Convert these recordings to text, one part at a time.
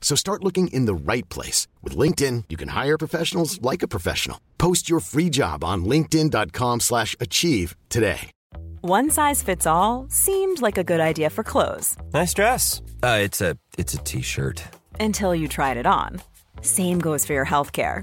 So start looking in the right place. With LinkedIn, you can hire professionals like a professional. Post your free job on linkedin.com slash achieve today. One size fits all seemed like a good idea for clothes Nice dress. Uh, it's a it's a t-shirt. until you tried it on. Same goes for your healthcare.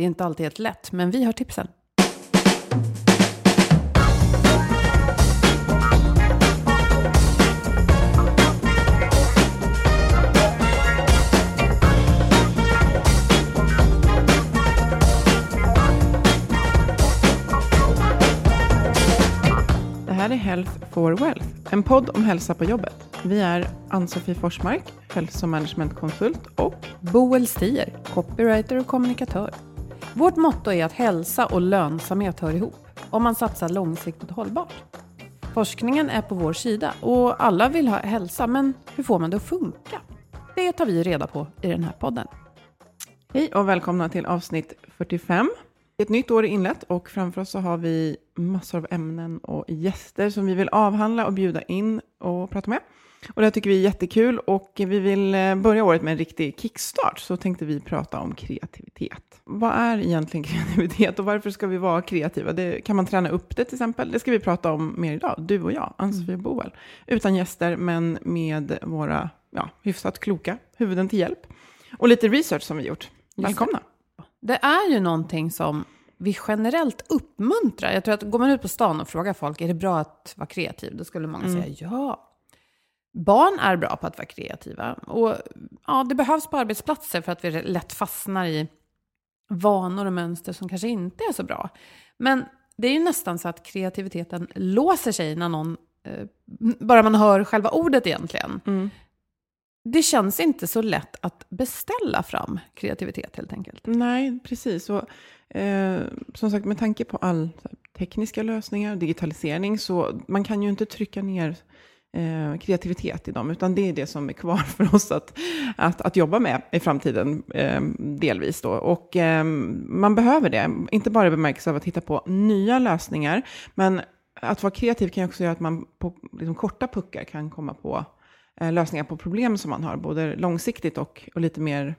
Det är inte alltid helt lätt, men vi har tipsen. Det här är Health for Wealth, en podd om hälsa på jobbet. Vi är Ann-Sofie Forsmark, hälsomanagementkonsult och Boel Stier, copywriter och kommunikatör. Vårt motto är att hälsa och lönsamhet hör ihop om man satsar långsiktigt hållbart. Forskningen är på vår sida och alla vill ha hälsa, men hur får man det att funka? Det tar vi reda på i den här podden. hej och välkomna till avsnitt 45. Ett nytt år är inlett och framför oss så har vi massor av ämnen och gäster som vi vill avhandla och bjuda in och prata med. Och det här tycker vi är jättekul och vi vill eh, börja året med en riktig kickstart. Så tänkte vi prata om kreativitet. Vad är egentligen kreativitet och varför ska vi vara kreativa? Det, kan man träna upp det till exempel? Det ska vi prata om mer idag, du och jag, Ann-Sofie Boel. Utan gäster men med våra ja, hyfsat kloka huvuden till hjälp. Och lite research som vi gjort. Välkomna! Det är ju någonting som vi generellt uppmuntrar. Jag tror att går man ut på stan och frågar folk, är det bra att vara kreativ? Då skulle många säga ja. Barn är bra på att vara kreativa. Och ja, det behövs på arbetsplatser för att vi lätt fastnar i vanor och mönster som kanske inte är så bra. Men det är ju nästan så att kreativiteten låser sig när någon, eh, bara man hör själva ordet egentligen. Det känns inte så lätt att beställa fram kreativitet helt enkelt. Nej, precis. Och, eh, som sagt, med tanke på all här, tekniska lösningar, digitalisering, så man kan ju inte trycka ner eh, kreativitet i dem, utan det är det som är kvar för oss att, att, att jobba med i framtiden, eh, delvis. Då. Och eh, man behöver det, inte bara i bemärkelse av att hitta på nya lösningar, men att vara kreativ kan också göra att man på liksom, korta puckar kan komma på eh, lösningar på problem som man har, både långsiktigt och, och lite mer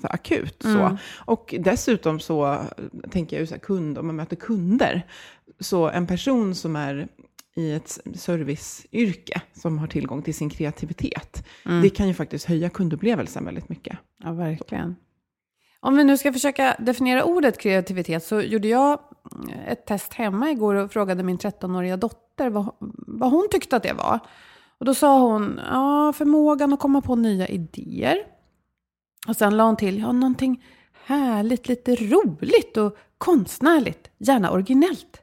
så akut. Så. Och dessutom så tänker jag ju så här, kund, om man möter kunder, så en person som är i ett serviceyrke som har tillgång till sin kreativitet, det kan ju faktiskt höja kundupplevelsen väldigt mycket. Ja, verkligen. Om vi nu ska försöka definiera ordet kreativitet så gjorde jag ett test hemma igår och frågade min 13-åriga dotter vad, vad hon tyckte att det var. Och då sa hon, ja, förmågan att komma på nya idéer. Och sen la hon till, ja, någonting härligt, lite roligt och konstnärligt, gärna originellt.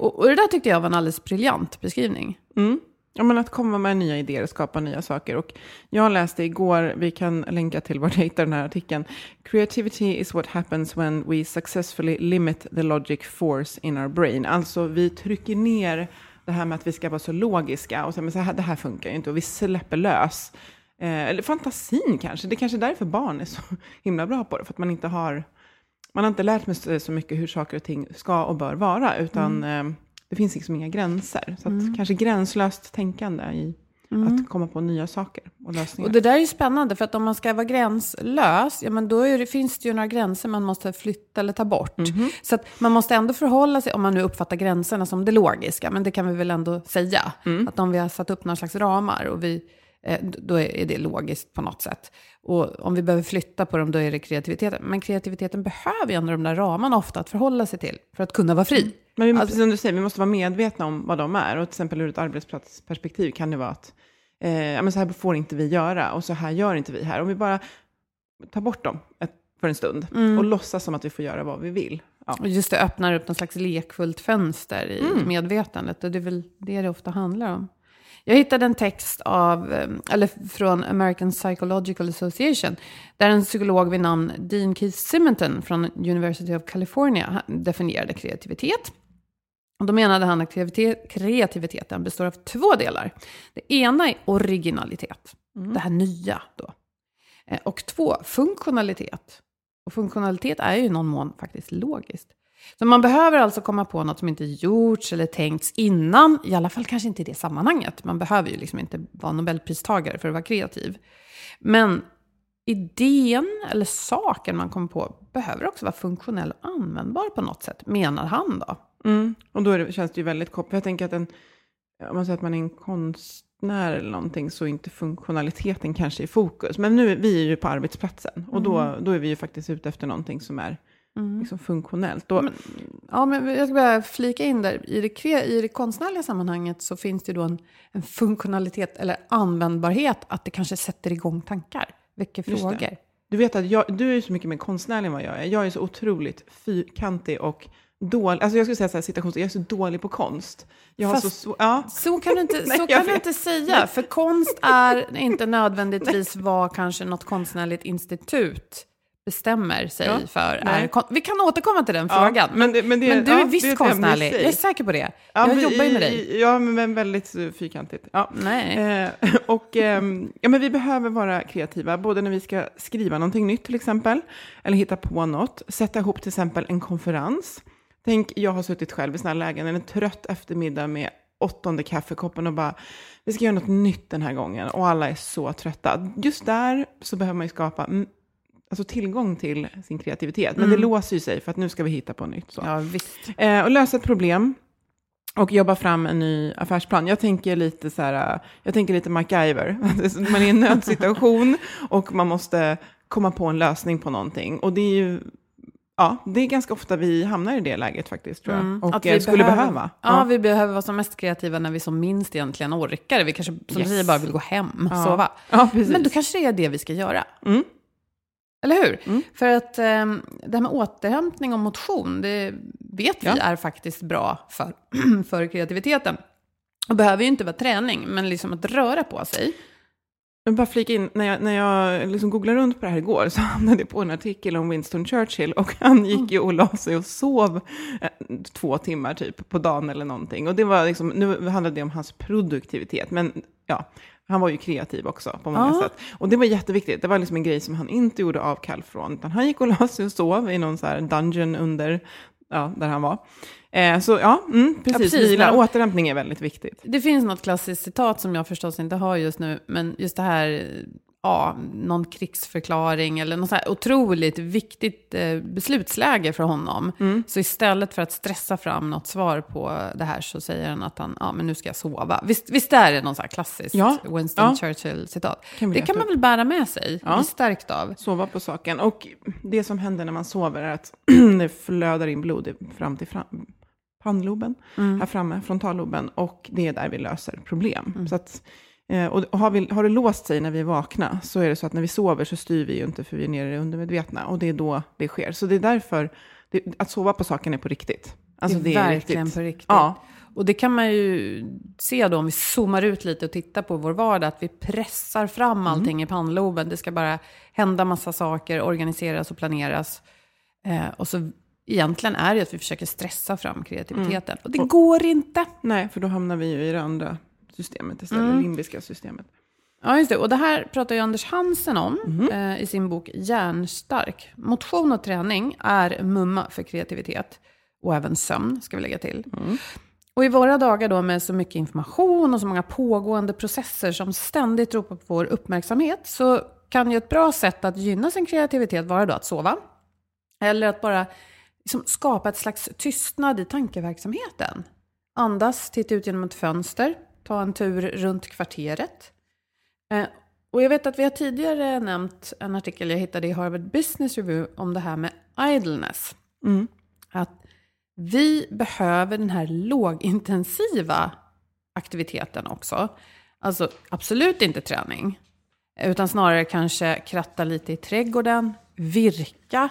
Och, och det där tyckte jag var en alldeles briljant beskrivning. Mm. Ja, men att komma med nya idéer och skapa nya saker. Och jag läste igår, vi kan länka till var jag hittar den här artikeln. Creativity is what happens when we successfully limit the logic force in our brain. Alltså vi trycker ner det här med att vi ska vara så logiska och säga, men så här, det här funkar ju inte och vi släpper lös. Eh, eller fantasin kanske, det är kanske är därför barn är så himla bra på det, för att man inte har, man har inte lärt sig så mycket hur saker och ting ska och bör vara, utan eh, det finns liksom inga gränser. Så att kanske gränslöst tänkande i att komma på nya saker och lösningar. Och det där är ju spännande, för att om man ska vara gränslös, ja men då det, finns det ju några gränser man måste flytta eller ta bort. Så att man måste ändå förhålla sig, om man nu uppfattar gränserna som det logiska, men det kan vi väl ändå säga, att om vi har satt upp några slags ramar och vi då är det logiskt på något sätt. Och om vi behöver flytta på dem, då är det kreativiteten. Men kreativiteten behöver ju ändå de där ramarna ofta att förhålla sig till för att kunna vara fri. Men vi, Alltså- precis som du säger, vi måste vara medvetna om vad de är. Och till exempel ur ett arbetsplatsperspektiv kan det vara att eh, men så här får inte vi göra och så här gör inte vi här. Om vi bara tar bort dem ett, för en stund Mm. och låtsas som att vi får göra vad vi vill. Ja. Och just det öppnar upp någon slags lekfullt fönster i Mm. medvetandet. Och det är väl det det ofta handlar om. Jag hittade en text av, eh, eller från American Psychological Association, där en psykolog vid namn Dean Keith Simonton från University of California definierade kreativitet. Och då menade han att kreativitet, kreativiteten består av två delar. Det ena är originalitet, det här nya då. Eh, Och två, funktionalitet. Och funktionalitet är ju i någon mån faktiskt logiskt. Så man behöver alltså komma på något som inte gjorts eller tänkts innan, i alla fall kanske inte i det sammanhanget. Man behöver ju liksom inte vara nobelpristagare för att vara kreativ. Men idén eller saken man kommer på behöver också vara funktionell och användbar på något sätt, menar han då. Mm. Och då det, känns det ju väldigt kopplat. Jag tänker att en, om man säger att man är en konstnär eller någonting så är inte funktionaliteten kanske i fokus. Men nu, vi är ju på arbetsplatsen och då, då är vi ju faktiskt ute efter någonting som är liksom funktionellt. Då, Men, ja, men jag ska bara flika in där. I det, I det konstnärliga sammanhanget så finns det då en, en funktionalitet eller användbarhet att det kanske sätter igång tankar, väcker frågor. Du vet att jag, du är så mycket mer konstnärlig än vad jag är. Jag är så otroligt fyrkantig och dålig. Alltså jag skulle säga så här, citations, jag är så dålig på konst. Jag har så, så, ja. Så kan du inte, Nej, så kan du inte säga, för konst är inte nödvändigtvis vad kanske något konstnärligt institut bestämmer sig Ja, för. nej. Är, vi kan återkomma till den Ja, frågan. men det- men det- du ja, är det visst är konstnärlig, jag är säker på det. Ja, jag jobbar ju med dig. Ja, men väldigt eh, fyrkantigt. Ja. Nej. Eh, och, ehm, ja, men vi behöver vara kreativa, både när vi ska skriva någonting nytt till exempel, eller hitta på något, sätta ihop till exempel en konferens. Tänk, jag har suttit själv i sådana lägen, en trött eftermiddag med åttonde kaffekoppen och bara, vi ska göra något nytt den här gången och alla är så trötta. Just där så behöver man ju skapa alltså tillgång till sin kreativitet, men det låser ju sig för att nu ska vi hitta på nytt. Så. Ja, visst. Eh, och lösa ett problem och jobba fram en ny affärsplan. Jag tänker lite så här, eh, jag tänker lite MacGyver. Man är i en nödsituation och man måste komma på en lösning på någonting. Och det är ju, ja, det är ganska ofta vi hamnar i det läget faktiskt tror jag. Mm. Och Att eh, vi skulle behöva. Ja, vi behöver vara som mest kreativa när vi som minst egentligen orkar. Vi kanske, som Yes. du säger, bara vill gå hem och Ja. sova. ja. Men då kanske det är det vi ska göra. Mm. Eller hur? Mm. För att ehm, det här med återhämtning och motion, det vet vi Ja. är faktiskt bra för, för kreativiteten. Och behöver ju inte vara träning, men liksom att röra på sig. Jag bara flika in, när jag, när jag liksom googlade runt på det här igår så hamnade jag på en artikel om Winston Churchill och han gick ju och la sig och sov eh, två timmar typ på dagen eller någonting. Och det var liksom, nu handlade det om hans produktivitet, men ja, han var ju kreativ också på många Ja. sätt. Och det var jätteviktigt, det var liksom en grej som han inte gjorde avkall från, utan han gick och la sig och sov i någon så här dungeon under, ja, där han var. Eh, så ja, mm, precis, precis, vila, återhämtning är väldigt viktigt. Det finns något klassiskt citat som jag förstås inte har just nu, men just det här, ja, någon krigsförklaring eller något så här otroligt viktigt eh, beslutsläge för honom. Så istället för att stressa fram något svar på det här så säger han att han, ja men nu ska jag sova. Visst, visst är det någon så här klassiskt Ja. Winston Ja. Churchill-citat? Det kan man väl bära med sig, Ja. bli stärkt av. sova på saken. Och det som händer när man sover är att det flödar in blod fram till fram, pannloben, här framme, frontalloben, och det är där vi löser problem. Så att, och har, vi, har det låst sig när vi är vakna så är det så att när vi sover så styr vi ju inte för vi är nere i det undermedvetna och det är då det sker. Så det är därför, det, att sova på saken är på riktigt. Alltså det är verkligen riktigt. på riktigt. Ja, Och det kan man ju se då om vi zoomar ut lite och tittar på vår vardag, att vi pressar fram allting i pannloben. Det ska bara hända massa saker, organiseras och planeras. Eh, och så egentligen är det att vi försöker stressa fram kreativiteten. Och det går inte. nej, för då hamnar vi ju i det andra systemet istället, det limbiska systemet. Ja, just det. Och det här pratar ju Anders Hansen om eh, i sin bok Hjärnstark. Motion och träning är mumma för kreativitet. Och även sömn, ska vi lägga till. Och i våra dagar då med så mycket information och så många pågående processer som ständigt ropar på vår uppmärksamhet så kan ju ett bra sätt att gynna sin kreativitet vara då att sova. Eller att bara liksom skapa ett slags tystnad i tankeverksamheten. Andas, titta ut genom ett fönster, ta en tur runt kvarteret. Eh, och jag vet att vi har tidigare nämnt en artikel jag hittade i Harvard Business Review om det här med idleness. Mm. Att vi behöver den här lågintensiva aktiviteten också. Alltså absolut inte träning, utan snarare kanske kratta lite i trädgården, virka,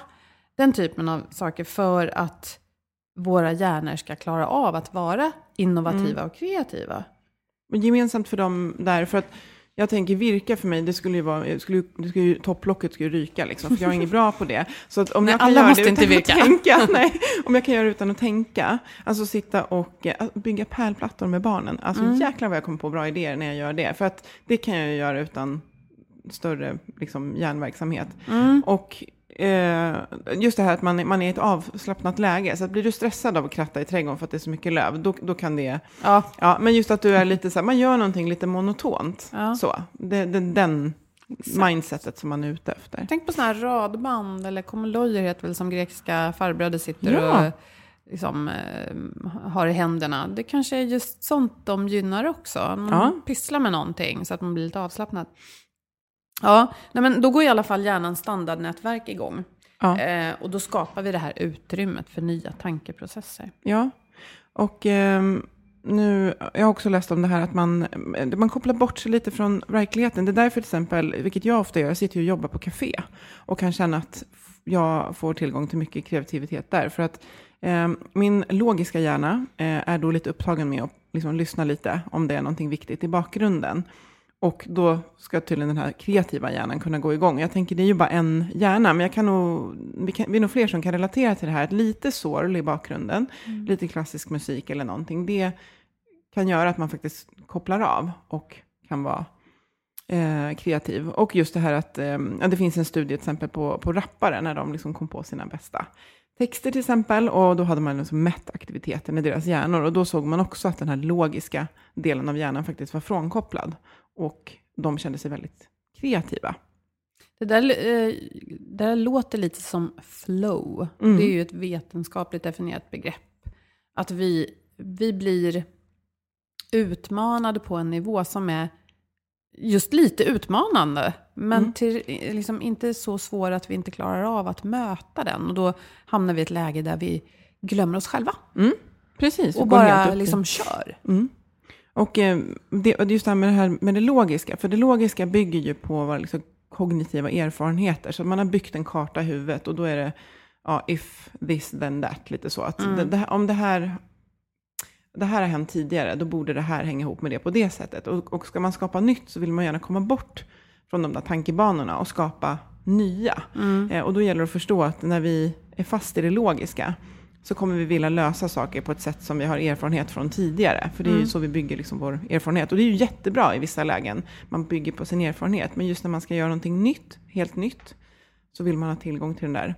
den typen av saker för att våra hjärnor ska klara av att vara innovativa och kreativa. Men gemensamt för dem där, för att jag tänker virka för mig, det skulle ju vara, skulle, det skulle ju, topplocket skulle ryka liksom, för jag är inget bra på det. Så att om Nej, jag kan göra måste det inte utan virka. att tänka, nej, om jag kan göra det utan att tänka, alltså sitta och eh, bygga pärlplattor med barnen, alltså Mm. jäklar vad jag kommer på bra idéer när jag gör det, för att det kan jag ju göra utan större liksom, hjärnverksamhet. Mm. Och just det här att man, är- man är i ett avslappnat läge, så att blir du stressad av att kratta i trädgården för att det är så mycket löv, då, då kan det Ja, Ja, men just att du är lite så här, man gör någonting lite monotont. Ja. Så, det, det, den mindsetet som man är ute efter. tänk på sådana här radband, eller komolojer heter väl som grekiska farbröder sitter Ja. och liksom, eh, har i händerna. Det kanske är just sånt de gynnar också. Man Ja. pysslar med någonting så att man blir lite avslappnad. Ja, nej men då går i alla fall hjärnans standardnätverk igång. Ja. Eh, och då skapar vi det här utrymmet för nya tankeprocesser. Ja, och ehm, nu, jag har också läst om det här att man, man kopplar bort sig lite från verkligheten. Det är därför till exempel, vilket jag ofta gör, jag sitter ju och jobbar på café och kan känna att jag får tillgång till mycket kreativitet där. För att ehm, min logiska hjärna eh, är då lite upptagen med att liksom lyssna lite om det är någonting viktigt i bakgrunden. Och då ska tydligen den här kreativa hjärnan kunna gå igång. Jag tänker det är ju bara en hjärna, men jag kan nog, vi, kan, vi är nog fler som kan relatera till det här. Ett lite sorl i bakgrunden, lite klassisk musik eller någonting. Det kan göra att man faktiskt kopplar av och kan vara eh, kreativ. Och just det här att eh, det finns en studie till exempel på, på rappare när de liksom kom på sina bästa texter till exempel. Och då hade man liksom mätt aktiviteten i deras hjärnor. Och då såg man också att den här logiska delen av hjärnan faktiskt var frånkopplad. Och de kände sig väldigt kreativa. Det där, eh, det där låter lite som flow. Mm. Det är ju ett vetenskapligt definierat begrepp. Att vi, vi blir utmanade på en nivå som är just lite utmanande. Men Mm. till, liksom inte så svår att vi inte klarar av att möta den. Och då hamnar vi i ett läge där vi glömmer oss själva. Precis. Och bara liksom kör. Mm. Och eh, det, just det här med det här med det logiska, för det logiska bygger ju på våra liksom, kognitiva erfarenheter. Så man har byggt en karta i huvudet och då är det ja, if this then that, lite så. Att det, det, om det här, det här har hänt tidigare, då borde det här hänga ihop med det på det sättet. Och, och ska man skapa nytt så vill man gärna komma bort från de där tankebanorna och skapa nya. Eh, och då gäller det att förstå att när vi är fast i det logiska, så kommer vi vilja lösa saker på ett sätt som vi har erfarenhet från tidigare. För det är ju så vi bygger liksom vår erfarenhet. Och det är ju jättebra i vissa lägen. Man bygger på sin erfarenhet. Men just när man ska göra någonting nytt, helt nytt, så vill man ha tillgång till den där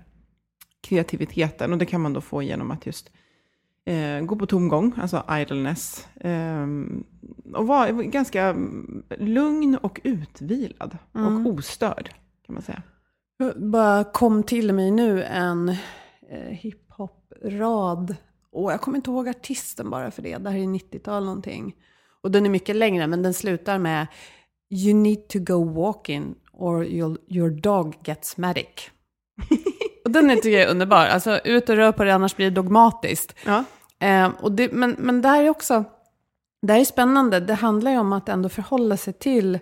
kreativiteten. Och det kan man då få genom att just eh, gå på tomgång, alltså idleness. Eh, och vara ganska mm, lugn och utvilad. Och ostörd, kan man säga. bara kom till mig nu en eh, hiphop-rad. Och jag kommer inte ihåg artisten bara för det. Det här är 90-tal någonting. Och den är mycket längre, men den slutar med You need to go walking or your, dog gets medic. och den är, tycker jag är underbar. Alltså ut och rör på det, annars blir det dogmatiskt. Ja. Eh, och det, men, men det här är också, det här är spännande. Det handlar ju om att ändå förhålla sig till,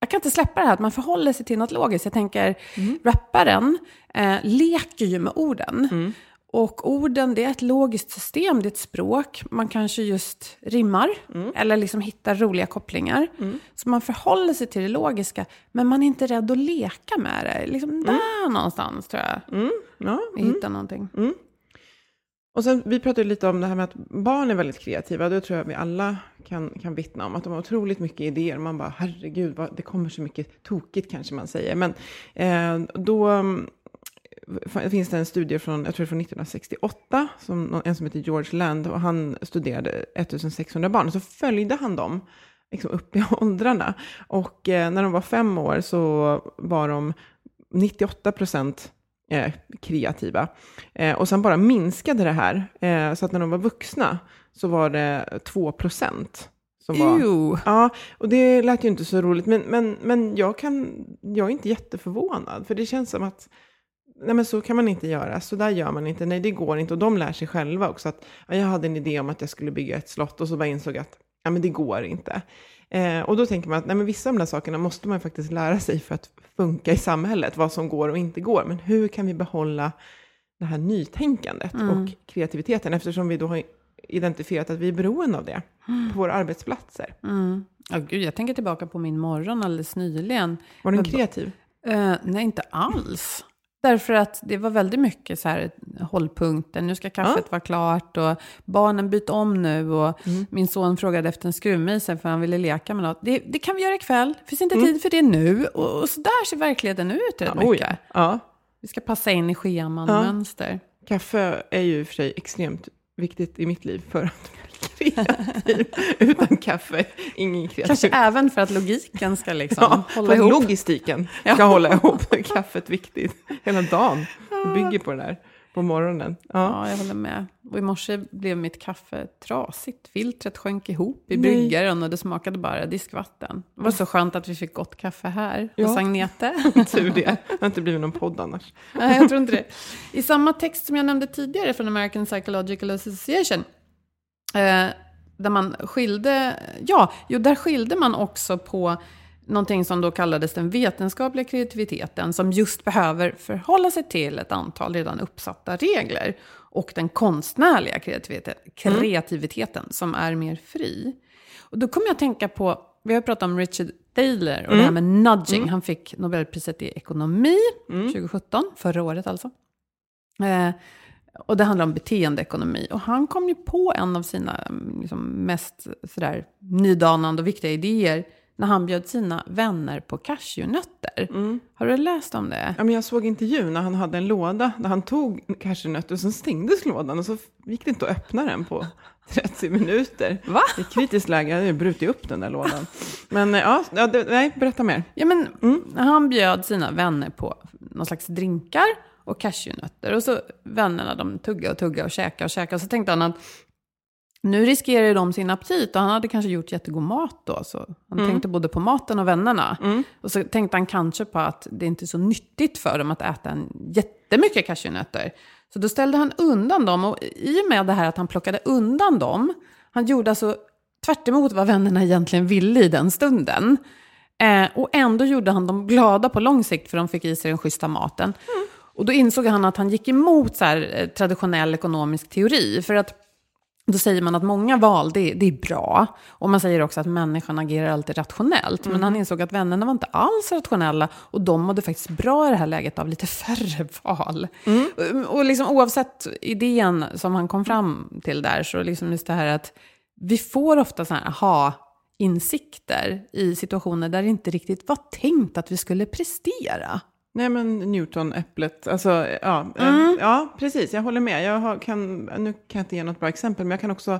jag kan inte släppa det här, att man förhåller sig till något logiskt. Jag tänker, rapparen eh, leker ju med orden. Och orden, det är ett logiskt system, det är ett språk. Man kanske just rimmar, eller liksom hittar roliga kopplingar. Så man förhåller sig till det logiska, men man är inte rädd att leka med det. Liksom där någonstans tror jag Ja, vi hittar någonting. Och sen, vi pratade lite om det här med att barn är väldigt kreativa. Det tror jag vi alla kan, kan vittna om. Att de har otroligt mycket idéer. Man bara, herregud, vad, det kommer så mycket tokigt kanske man säger. Men eh, då mm, finns det en studie från, jag tror från 1968, som, en som heter George Land, och han studerade 1600 barn, så följde han dem liksom upp i åldrarna. Och eh, när de var fem år så var de 98 procent eh, kreativa. Eh, och sen bara minskade det här, eh, så att när de var vuxna så var det 2 procent. Var. Ja, och det lät ju inte så roligt. Men, men, men jag, kan, jag är inte jätteförvånad. För det känns som att nej men så kan man inte göra. Så där gör man inte. Nej, det går inte. Och de lär sig själva också. Att, ja, jag hade en idé om att jag skulle bygga ett slott och så bara insåg att ja, men det går inte. Eh, och då tänker man att nej, men vissa av de där sakerna måste man faktiskt lära sig för att funka i samhället. Vad som går och inte går. Men hur kan vi behålla det här nytänkandet och kreativiteten eftersom vi då har identifierat att vi är beroende av det på våra arbetsplatser. Mm. Ja, gud, jag tänker tillbaka på min morgon alldeles nyligen. Var den kreativ? Eh, nej, inte alls. Därför att det var väldigt mycket så här hållpunkter. Nu ska kaffet vara klart och barnen byter om nu. Och Mm. min son frågade efter en skruvmejsel för han ville leka med något. Det, det kan vi göra ikväll. Det finns inte Mm. tid för det nu. Och, och så där ser verkligheten ut rätt oj, mycket. ja. Vi ska passa in i scheman och Ja. mönster. Kaffe är ju för sig extremt viktigt i mitt liv för att kreativ. Utan kaffe, ingen kreativ. Kanske även för att logiken ska liksom ja, hålla ihop. logistiken ska hålla ihop. Kaffet viktigt hela dagen. Det bygger på det där på morgonen. Ja. Ja, jag håller med. Och i morse blev mitt kaffe trasigt. Filtret sjönk ihop i bryggaren och det smakade bara diskvatten. Det var så skönt att vi fick gott kaffe här Ja. hos Agnete. Tur det. Det har inte blivit någon podd annars. Nej, jag tror inte det. I samma text som jag nämnde tidigare från American Psychological Association, eh, där man skilde, ja, jo, där skilde man också på någonting som då kallades den vetenskapliga kreativiteten, som just behöver förhålla sig till ett antal redan uppsatta regler, och den konstnärliga kreativiteten, kreativiteten som är mer fri. Och då kommer jag att tänka på, vi har pratat om Richard Thaler och det här med nudging. Han fick Nobelpriset i ekonomi 2017, förra året alltså. Eh, och det handlar om beteendeekonomi. Och han kom ju på en av sina mm, liksom, mest sådär, nydanande och viktiga idéer när han bjöd sina vänner på cashewnötter. Har du läst om det? Ja, men jag såg intervjun när han hade en låda där han tog cashewnötter och sen stängdes lådan och så gick det inte att öppna den på 30 minuter. Va? I kritiskt läge, jag hade ju brutit upp den där lådan. Men ja, ja det, nej, berätta mer. Ja, men Han bjöd sina vänner på någon slags drinkar och cashewnötter. Och så vännerna de tuggade och tuggade och käkade och käkade. Och så tänkte han att nu riskerar ju de sin aptit. Och han hade kanske gjort jättegod mat då. Så han tänkte både på maten och vännerna. Och så tänkte han kanske på att det inte är så nyttigt för dem att äta en jättemycket cashewnötter. Så då ställde han undan dem. Och i och med det här att han plockade undan dem. Han gjorde alltså tvärt emot vad vännerna egentligen ville i den stunden. Eh, och ändå gjorde han dem glada på lång sikt för de fick i sig den schyssta maten. Och då insåg han att han gick emot så här, eh, traditionell ekonomisk teori. För att då säger man att många val, det, det är bra. Och man säger också att människan agerar alltid rationellt. Men han insåg att vännerna var inte alls rationella. Och de mådde faktiskt bra i det här läget av lite färre val. Och, och liksom, oavsett idén som han kom fram till där, så liksom just det här att vi får ofta så här aha-insikter i situationer där det inte riktigt var tänkt att vi skulle prestera. Nej men Newton-äpplet, alltså ja, eh, Mm. ja precis, jag håller med. Jag har, kan, nu kan jag inte ge något bra exempel, men jag kan också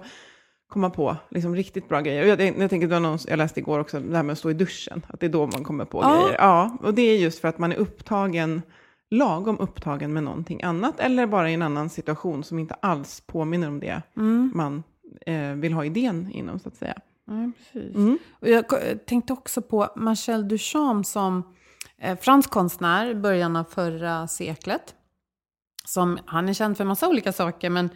komma på liksom, riktigt bra grejer. Och jag, jag tänker, det var någon, jag läste igår också, det här med att stå i duschen, att det är då man kommer på Ja. grejer. Ja, och det är just för att man är upptagen, lagom upptagen med någonting annat, eller bara i en annan situation som inte alls påminner om det Mm. man eh, vill ha idén inom, så att säga. Ja, precis. Och jag tänkte också på Marcel Duchamp som fransk konstnär i början av förra seklet. Som, han är känd för massa olika saker, men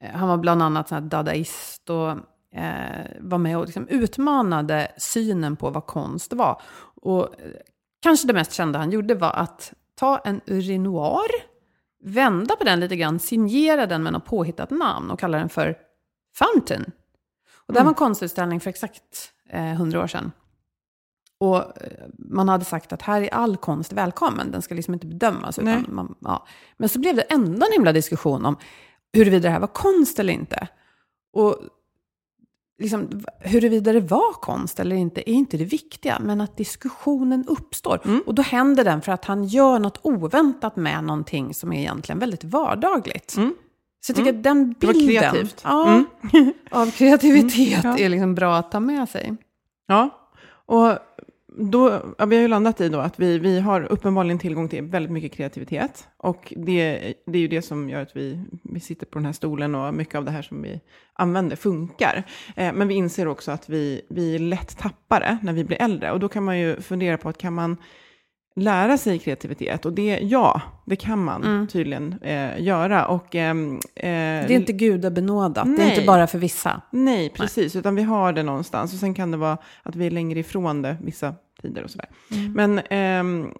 eh, han var bland annat så dadaist och eh, var med och liksom utmanade synen på vad konst var. Och eh, kanske det mest kända han gjorde var att ta en urinoir, vända på den lite grann, signera den med något påhittat namn och kalla den för Fountain. Och det här var en konstutställning för exakt eh, 100 år sedan. Och eh, man hade sagt att här är all konst välkommen, den ska liksom inte bedömas. Utan man, ja. Men så blev det ändå en himla diskussion om huruvida det här var konst eller inte. Och liksom, huruvida det var konst eller inte är inte det viktiga, men att diskussionen uppstår. Mm. Och då händer den för att han gör något oväntat med någonting som är egentligen väldigt vardagligt. Så jag tycker att den Mm. Det var bilden kreativt. Mm. Ja, av kreativitet Ja. är liksom bra att ta med sig. Ja, och då, ja, vi har ju landat i då att vi, vi har uppenbarligen tillgång till väldigt mycket kreativitet. Och det, det är ju det som gör att vi, vi sitter på den här stolen och mycket av det här som vi använder funkar. Eh, men vi inser också att vi, vi lätt tappar det när vi blir äldre. Och då kan man ju fundera på att kan man lära sig kreativitet? Och det, ja, det kan man tydligen eh, göra. Och, ehm, eh, Det är inte gudabenådat, det är Nej. inte bara för vissa. Nej, precis. Utan vi har det någonstans. Och sen kan det vara att vi är längre ifrån det vissa tider och sådär. Men ehm,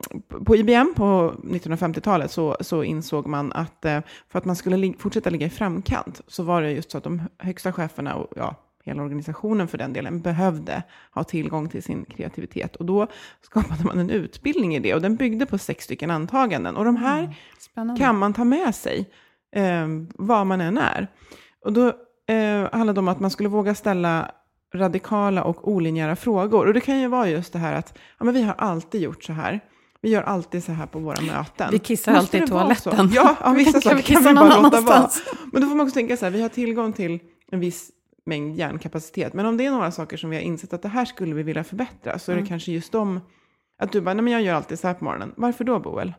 på- IBM på 1950-talet så, så insåg man att eh, för att man skulle lig- fortsätta ligga i framkant så var det just så att de högsta cheferna och ja, hela organisationen för den delen behövde ha tillgång till sin kreativitet. Och då skapade man en utbildning i det och den byggde på sex stycken antaganden. Och de här Spännande. kan man ta med sig eh, var man än är. Och då eh, handlade det om att man skulle våga ställa radikala och olinjära frågor. Och det kan ju vara just det här att ja, men vi har alltid gjort så här. Vi gör alltid så här på våra möten. Vi kissar Måste alltid i toaletten. Ja, ja vissa saker kan vi bara låta vara. Men då får man också tänka så här, vi har tillgång till en viss mängd hjärnkapacitet. Men om det är några saker som vi har insett att det här skulle vi vilja förbättra, så är Mm. det kanske just de, att du bara, nej men jag gör alltid så här på morgonen. Varför då Boel?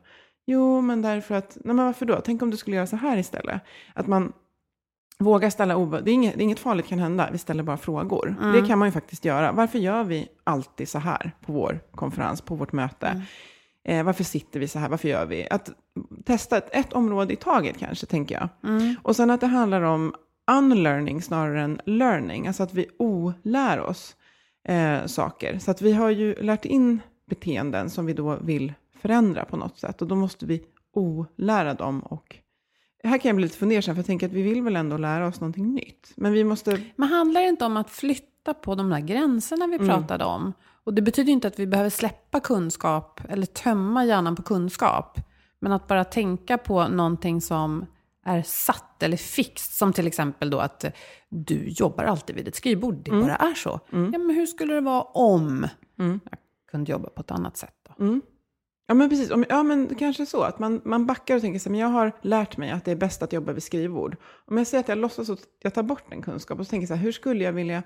Jo, men därför att, nej men varför då? Tänk om du skulle göra så här istället. Att man vågar ställa, obe- det är inget, det är inget farligt kan hända, vi ställer bara frågor. Mm. Det kan man ju faktiskt göra. Varför gör vi alltid så här på vår konferens, på vårt möte? Mm. Eh, varför sitter vi så här? Varför gör vi? Att testa ett, ett område i taget kanske, tänker jag. Mm. Och sen att det handlar om unlearning snarare än learning. Alltså att vi olär oss eh, saker. Så att vi har ju lärt in beteenden som vi då vill förändra på något sätt. Och då måste vi olära dem. Och här kan jag bli lite fundersam, för jag tänker att vi vill väl ändå lära oss någonting nytt. Men vi måste... Men handlar det inte om att flytta på de där gränserna vi pratade om? Och det betyder inte att vi behöver släppa kunskap eller tömma hjärnan på kunskap. Men att bara tänka på någonting som är satt eller fixt. Som till exempel då att du jobbar alltid vid ett skrivbord. Det bara är så. Ja, men hur skulle det vara om jag kunde jobba på ett annat sätt då? Mm. Ja men precis, ja men kanske så att man, man backar och tänker så här, men jag har lärt mig att det är bäst att jobba vid skrivbord. Om jag säger att jag låtsas att jag tar bort en kunskap och så tänker så här, hur skulle jag vilja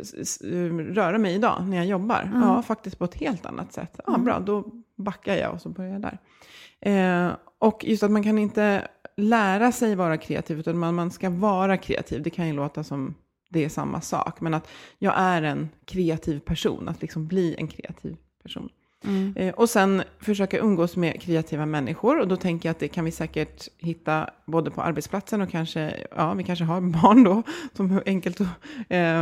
s- röra mig idag när jag jobbar? Ja, faktiskt på ett helt annat sätt. Ja, bra, då backar jag och så börjar jag där. Eh, och just att man kan inte lära sig vara kreativ, utan man, man ska vara kreativ. Det kan ju låta som det är samma sak, men att jag är en kreativ person, att liksom bli en kreativ person. Eh, och sen försöka umgås med kreativa människor. Och då tänker jag att det kan vi säkert hitta både på arbetsplatsen och kanske, ja, vi kanske har barn då, som enkelt, eh,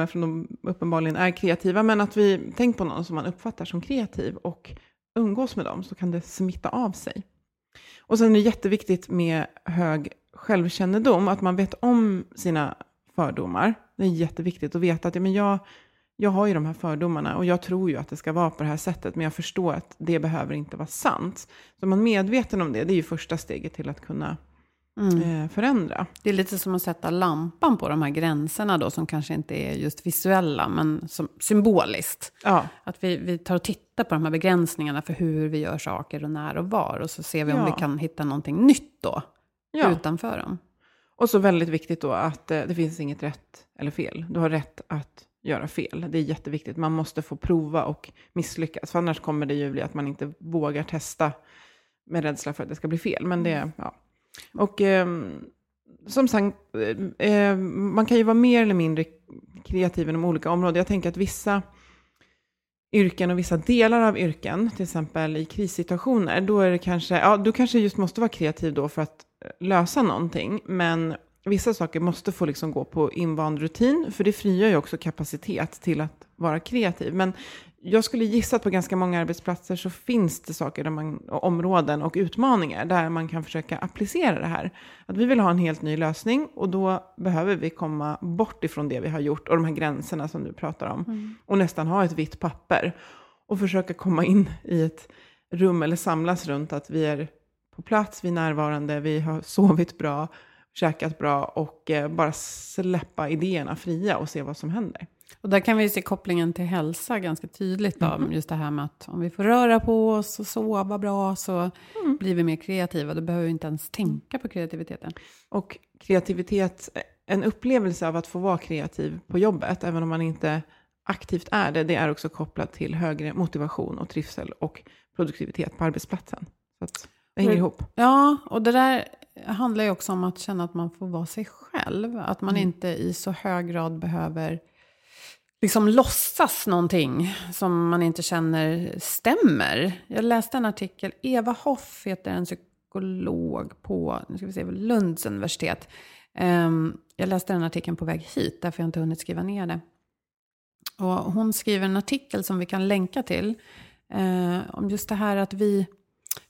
för de uppenbarligen är kreativa. Men att vi, tänk på någon som man uppfattar som kreativ och umgås med dem, så kan det smitta av sig. Och sen är det jätteviktigt med hög självkännedom, att man vet om sina fördomar. Det är jätteviktigt att veta att ja, men jag, jag har ju de här fördomarna och jag tror ju att det ska vara på det här sättet, men jag förstår att det behöver inte vara sant. Så man är medveten om det, det är ju första steget till att kunna eh, förändra. Det är lite som att sätta lampan på de här gränserna då, som kanske inte är just visuella, men som symboliskt. Ja, Att vi, vi tar och tittar på de här begränsningarna för hur vi gör saker och när och var. Och så ser vi om Ja. vi kan hitta någonting nytt då, ja. utanför dem. Och så väldigt viktigt då att eh, det finns inget rätt eller fel. Du har rätt att göra fel. Det är jätteviktigt. Man måste få prova och misslyckas. För annars kommer det ju bli att man inte vågar testa med rädsla för att det ska bli fel. Men det, ja. Och eh, som sagt, eh, man kan ju vara mer eller mindre kreativ inom olika områden. Jag tänker att vissa yrken och vissa delar av yrken, till exempel i krissituationer, då är det kanske, ja, du kanske just måste vara kreativ då för att eh, lösa någonting, men vissa saker måste få liksom gå på invand rutin, för det frigör ju också kapacitet till att vara kreativ. Men jag skulle gissa att på ganska många arbetsplatser så finns det saker, där man, områden och utmaningar där man kan försöka applicera det här. Att vi vill ha en helt ny lösning och då behöver vi komma bort ifrån det vi har gjort och de här gränserna som du pratar om. Och nästan ha ett vitt papper och försöka komma in i ett rum eller samlas runt att vi är på plats, vi är närvarande, vi har sovit bra käkat bra och eh, bara släppa idéerna fria och se vad som händer. Och där kan vi se kopplingen till hälsa ganska tydligt. Då, mm. Just det här med att om vi får röra på oss och sova bra så mm. blir vi mer kreativa. Då behöver vi inte ens tänka på kreativiteten. Och kreativitet, en upplevelse av att få vara kreativ på jobbet, även om man inte aktivt är det, det är också kopplat till högre motivation och trivsel och produktivitet på arbetsplatsen. Så att det hänger ihop. Ja, och det där handlar ju också om att känna att man får vara sig själv. Att man mm. inte i så hög grad behöver liksom låtsas någonting som man inte känner stämmer. Jag läste en artikel, Eva Hoff heter en psykolog på nu ska vi se, Lunds universitet. Ehm, jag läste den artikeln på väg hit, därför jag inte hunnit skriva ner det. Och hon skriver en artikel som vi kan länka till, eh, om just det här att vi,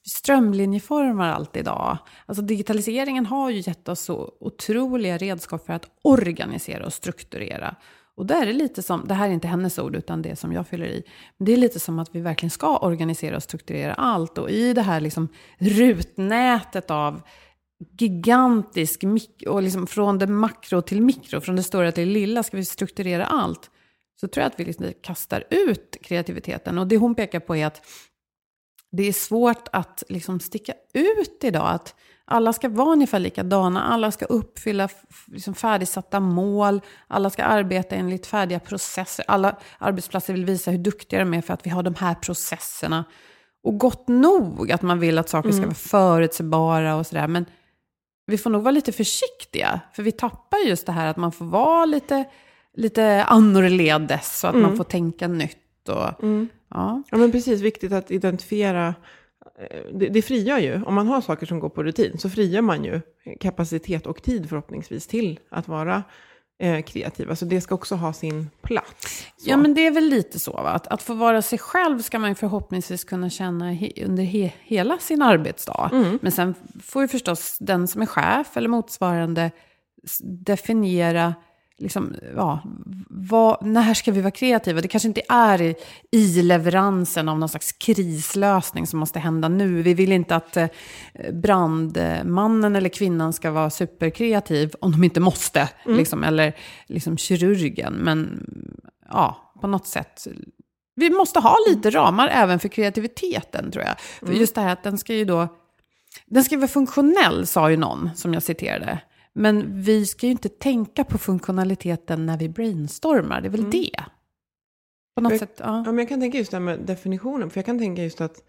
vi strömlinjeformar allt idag. Alltså digitaliseringen har ju gett oss så otroliga redskap för att organisera och strukturera. Och där är det lite som, det här är inte hennes ord utan det som jag fyller i. Det är lite som att vi verkligen ska organisera och strukturera allt. Och i det här liksom rutnätet av gigantisk, och liksom från det makro till mikro, från det stora till det lilla, ska vi strukturera allt. Så tror jag att vi liksom kastar ut kreativiteten. Och det hon pekar på är att det är svårt att liksom sticka ut idag. Att alla ska vara ungefär likadana, alla ska uppfylla liksom färdigsatta mål, alla ska arbeta enligt färdiga processer. Alla arbetsplatser vill visa hur duktiga de är för att vi har de här processerna. Och gott nog att man vill att saker ska mm. vara förutsägbara och sådär. Men vi får nog vara lite försiktiga, för vi tappar just det här att man får vara lite, lite annorledes så att mm. man får tänka nytt. Och, mm. ja. ja, men precis. Viktigt att identifiera det, det frigör ju, om man har saker som går på rutin, så frigör man ju kapacitet och tid förhoppningsvis till att vara eh, kreativ. Alltså det ska också ha sin plats. Så. Ja, men det är väl lite så. Va? Att, att få vara sig själv ska man ju förhoppningsvis kunna känna he, under he, hela sin arbetsdag. Mm. Men sen får ju förstås den som är chef eller motsvarande definiera liksom, ja, vad, när ska vi vara kreativa? Det kanske inte är i, i leveransen av någon slags krislösning som måste hända nu. Vi vill inte att eh, brandmannen eller kvinnan ska vara superkreativ om de inte måste. Mm. Liksom, eller liksom kirurgen. Men ja, på något sätt. Vi måste ha lite ramar även för kreativiteten tror jag. För mm. just det här att den ska ju då... Den ska vara funktionell, sa ju någon, som jag citerade. Men vi ska ju inte tänka på funktionaliteten när vi brainstormar, det är väl mm. det? På något jag, sätt, ja. ja. men jag kan tänka just det här med definitionen, för jag kan tänka just att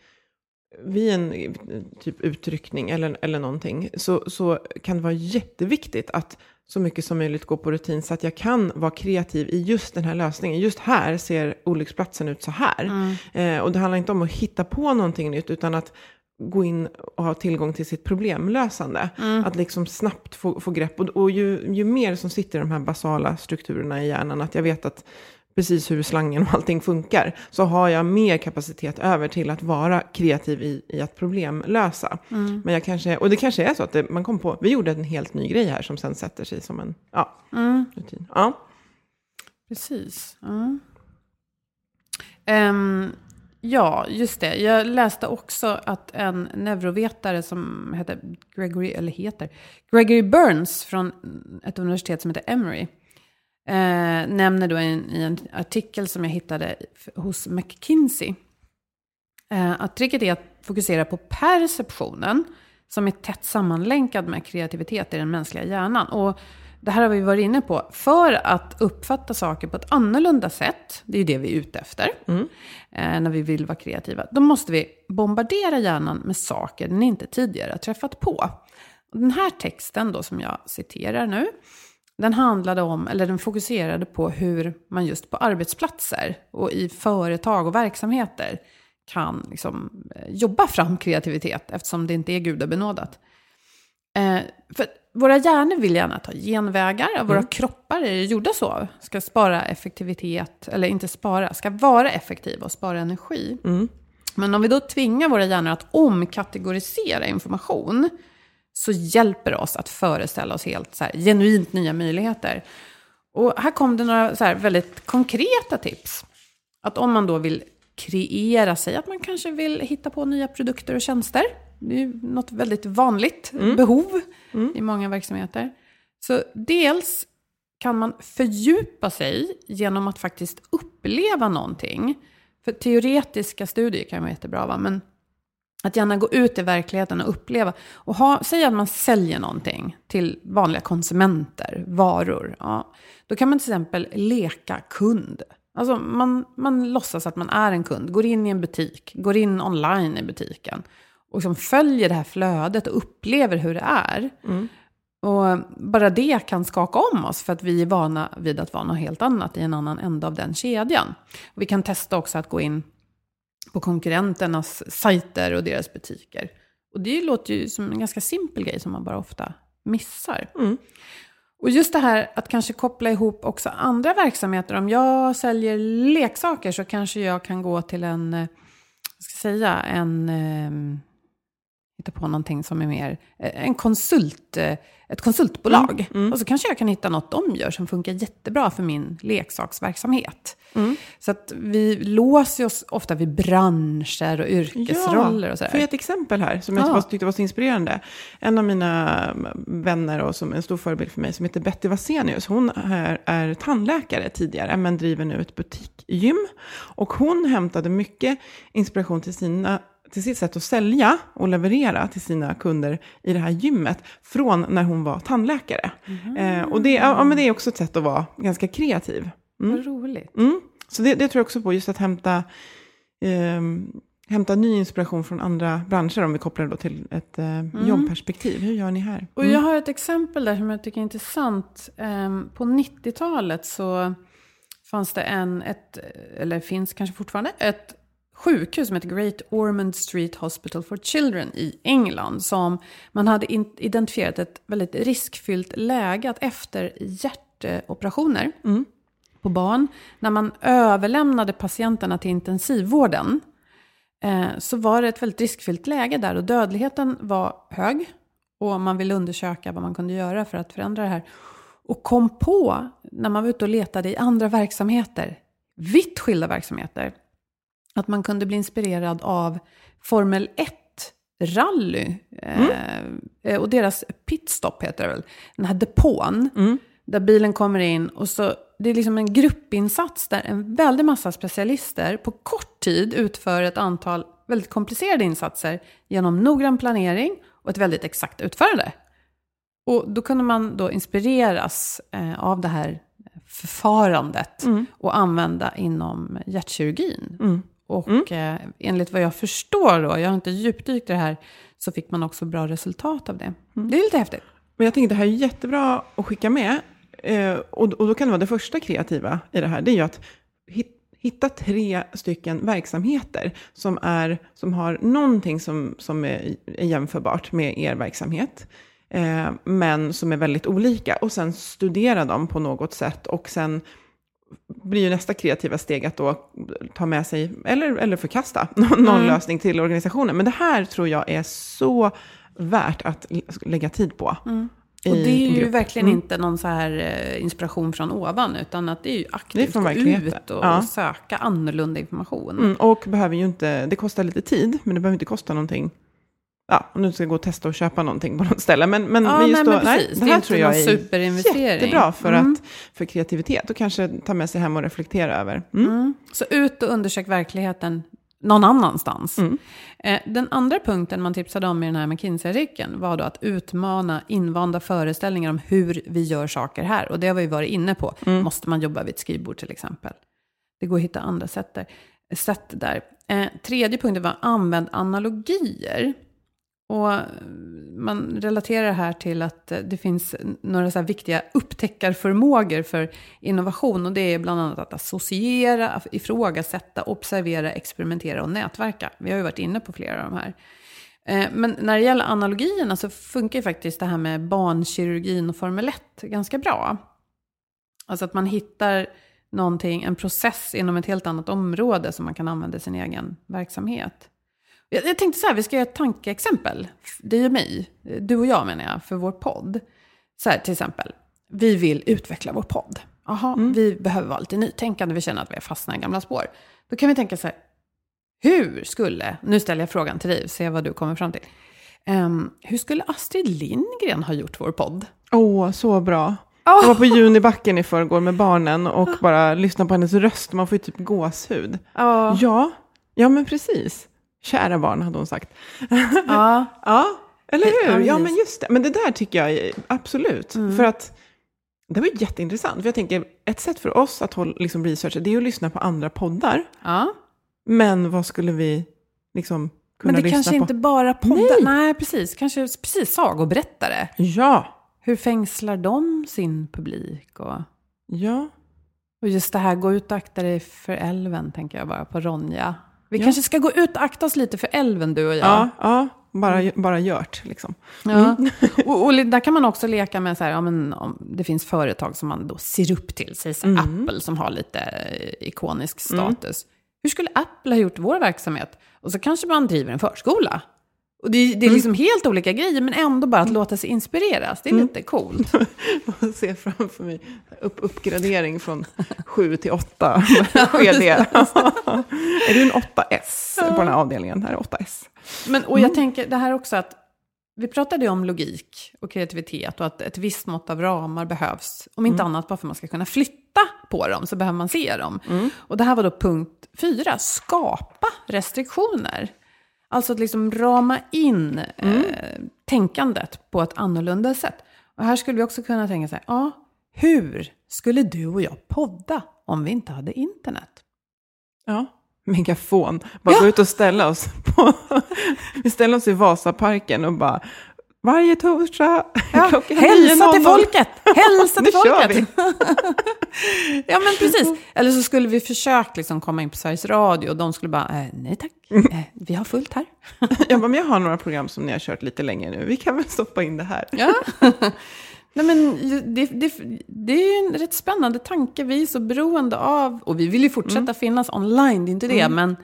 vid en typ utryckning eller, eller någonting så, så kan det vara jätteviktigt att så mycket som möjligt gå på rutin så att jag kan vara kreativ i just den här lösningen. Just här ser olycksplatsen ut så här. Mm. Eh, och det handlar inte om att hitta på någonting nytt utan att gå in och ha tillgång till sitt problemlösande. Mm. Att liksom snabbt få, få grepp. Och, och ju, ju, mer som sitter i de här basala strukturerna i hjärnan, att jag vet att precis hur slangen och allting funkar, så har jag mer kapacitet över till att vara kreativ i, i att problemlösa. Mm. Men jag kanske, och det kanske är så att det, man kom på, vi gjorde en helt ny grej här som sen sätter sig som en ja, mm. rutin. Ja. Precis. Mm. Um, Ja, just det. Jag läste också att en neurovetare som heter Gregory, eller heter, Gregory Burns från ett universitet som heter Emory eh, nämner då en, i en artikel som jag hittade hos McKinsey eh, att tricket är att fokusera på perceptionen som är tätt sammanlänkad med kreativitet i den mänskliga hjärnan. Och det här har vi varit inne på, för att uppfatta saker på ett annorlunda sätt, det är ju det vi är ute efter, mm. eh, när vi vill vara kreativa, då måste vi bombardera hjärnan med saker den inte tidigare har träffat på. Den här texten då som jag citerar nu, den handlade om, eller den fokuserade på hur man just på arbetsplatser och i företag och verksamheter kan liksom eh, jobba fram kreativitet eftersom det inte är gudabenådat. Eh, för våra hjärnor vill gärna ta genvägar, och våra mm. kroppar är gjorda så. Ska spara effektivitet, eller inte spara, ska vara effektiva och spara energi. Mm. Men om vi då tvingar våra hjärnor att omkategorisera information, så hjälper det oss att föreställa oss helt så här, genuint nya möjligheter. Och här kom det några så här, väldigt konkreta tips. Att om man då vill kreera sig, att man kanske vill hitta på nya produkter och tjänster. Det är något väldigt vanligt behov i många verksamheter. Så dels kan man fördjupa sig genom att faktiskt uppleva någonting. För teoretiska studier kan vara jättebra, va? men att gärna gå ut i verkligheten och uppleva. Och ha, säg att man säljer någonting till vanliga konsumenter, varor. Ja, då kan man till exempel leka kund. Alltså man, man låtsas att man är en kund, går in i en butik, går in online i butiken. Och liksom följer det här flödet och upplever hur det är. Och bara det kan skaka om oss för att vi är vana vid att vara något helt annat i en annan ände av den kedjan. Och vi kan testa också att gå in på konkurrenternas sajter och deras butiker. Och det låter ju som en ganska simpel grej som man bara ofta missar. Och just det här att kanske koppla ihop också andra verksamheter. Om jag säljer leksaker så kanske jag kan gå till en, eh, vad ska jag säga, en, eh, hitta på någonting som är mer, eh, en konsult, eh, ett konsultbolag. Och så kanske jag kan hitta något de gör som funkar jättebra för min leksaksverksamhet. Så att vi låser oss ofta vid branscher och yrkesroller och sådär. Får jag ett exempel här som jag Ja. tyckte var så inspirerande? En av mina vänner och som en stor förebild för mig som heter Betty Vasenius. Hon är, är tandläkare tidigare men driver nu ett butikgym. Och hon hämtade mycket inspiration till sina till sitt sätt att sälja och leverera till sina kunder i det här gymmet från när hon var tandläkare. Eh, och det, ja, men det är också ett sätt att vara ganska kreativ. Vad roligt. Mm. Så det, det tror jag också på, just att hämta, ehm, hämta ny inspiration från andra branscher, om vi kopplar det då till ett eh, jobbperspektiv. Hur gör ni här? Och jag har ett exempel där som jag tycker är intressant. Ehm, På 90-talet så fanns det en, ett, eller finns kanske fortfarande, ett sjukhus som heter Great Ormond Street Hospital for Children i England. Som man hade identifierat ett väldigt riskfyllt läge att efter hjärtoperationer på barn, när man överlämnade patienterna till intensivvården, eh, så var det ett väldigt riskfyllt läge där och dödligheten var hög. Och man ville undersöka vad man kunde göra för att förändra det här. Och kom på, när man var ute och letade i andra verksamheter, vitt skilda verksamheter, att man kunde bli inspirerad av Formel 1-rally. Eh, och deras pitstop heter det väl. Den här depån. Där bilen kommer in och så, det är liksom en gruppinsats där en väldig massa specialister på kort tid utför ett antal väldigt komplicerade insatser genom noggrann planering och ett väldigt exakt utförande. Och då kunde man då inspireras eh, av det här förfarandet och använda inom hjärtkirurgin. Och eh, enligt vad jag förstår då, jag har inte djupdykt i det här, så fick man också bra resultat av det. Det är lite häftigt. Men jag tänkte det här är jättebra att skicka med. Eh, och, och då kan det vara det första kreativa i det här. Det är ju att hit, hitta tre stycken verksamheter som, är, som har någonting som, som är, är jämförbart med er verksamhet. Eh, men som är väldigt olika. Och sen studera dem på något sätt. Och sen blir ju nästa kreativa steg att då ta med sig, eller, eller förkasta, någon, någon lösning till organisationen. Men det här tror jag är så värt att lägga tid på. i Och det är ju verkligen Mm. inte någon så här eh, inspiration från ovan, utan att det är ju aktivt gå ut och Ja. söka annorlunda information. Mm, och behöver ju inte, det kostar lite tid, men det behöver inte kosta någonting. Ja, om du ska gå och testa och köpa någonting på något ställe. Men, men, Ja, men just nej, då, men precis. det Det är här tror jag är superinvestering. jättebra för, Mm. att, för kreativitet och kanske ta med sig hem och reflektera över. Mm. Mm. Så ut och undersök verkligheten någon annanstans. Mm. Eh, Den andra punkten man tipsade om i den här McKinsey-artikeln var då att utmana invanda föreställningar om hur vi gör saker här. Och det har vi varit inne på. Mm. Måste man jobba vid ett skrivbord till exempel? Det går att hitta andra sätt där. Sätt där. Eh, tredje punkten var använd analogier. Och eh, man relaterar det här till att eh, det finns några så här viktiga upptäckarförmågor för innovation. Och det är bland annat att associera, ifrågasätta, observera, experimentera och nätverka. Vi har ju varit inne på flera av de här. Eh, men när det gäller analogierna så funkar ju faktiskt det här med barnkirurgin och Formel 1 ganska bra. Alltså att man hittar någonting, en process inom ett helt annat område som man kan använda i sin egen verksamhet. Jag, jag tänkte så här, vi ska göra ett tankeexempel. Det är mig, du och jag menar jag, för vår podd. Så här till exempel, vi vill utveckla vår podd. Jaha, vi behöver vara lite nytänkande, vi känner att vi har fastnat i gamla spår. Då kan vi tänka så här, hur skulle, nu ställer jag frågan till dig, se vad du kommer fram till. Ehm, hur skulle Astrid Lindgren ha gjort vår podd? Åh, så bra. Jag var på Junibacken i förrgår med barnen och bara lyssnade på hennes röst. Man får ju typ gåshud. Ja. Ja, ja men precis. Kära barn, hade hon sagt. ja. Ja, eller hur? Ja, men just det. Men det där tycker jag absolut. För att det var jätteintressant. För jag tänker, ett sätt för oss att hålla, liksom researcha, det är att lyssna på andra poddar. ja. Men vad skulle vi liksom kunna Men det lyssna kanske på? inte bara poddar. Nej. Nej. precis. Kanske precis sagoberättare. Ja, Hur fängslar de sin publik? Och, ja. och just det här, gå ut och akta dig för älven, tänker jag bara på Ronja. Vi Ja. kanske ska gå ut och akta oss lite för älven, du och jag. Ja, ja. Bara, bara gjort liksom. Ja. Och, och där kan man också leka med så här, ja, men, om det finns företag som man då ser upp till, säg här, Apple som har lite eh, ikonisk status. Hur skulle Apple ha gjort vår verksamhet? Och så kanske man driver en förskola. Och det, det är liksom helt olika grejer, men ändå bara att låta sig inspireras. Det är lite coolt. Jag ser framför mig upp, uppgradering från 7 till 8. Sker det? är du en 8S på den här avdelningen? Här är 8S. Men, och jag tänker det här också att vi pratade ju om logik och kreativitet och att ett visst mått av ramar behövs. Om inte annat bara för att man ska kunna flytta på dem så behöver man se dem. Och det här var då punkt fyra, skapa restriktioner. Alltså att liksom rama in eh, tänkandet på ett annorlunda sätt. Och här skulle vi också kunna tänka så här, ja, hur skulle du och jag podda om vi inte hade internet? Ja. Megafon. Bara gå ut och ställa oss på... Vi ställer oss i Vasaparken och bara... Varje torsdag klockan hälsa till 9.00. folket! Hälsa till Nu kör folket! ja, men precis. Eller så skulle vi försökt liksom komma in på Sveriges Radio och de skulle bara, eh, nej tack, eh, vi har fullt här. Jag, bara, men jag har några program som ni har kört lite längre nu. Vi kan väl stoppa in det här. Ja. Nej, men det, det, det är ju en rätt spännande tanke. Vi är så beroende av, och vi vill ju fortsätta Mm. finnas online, det är inte det, men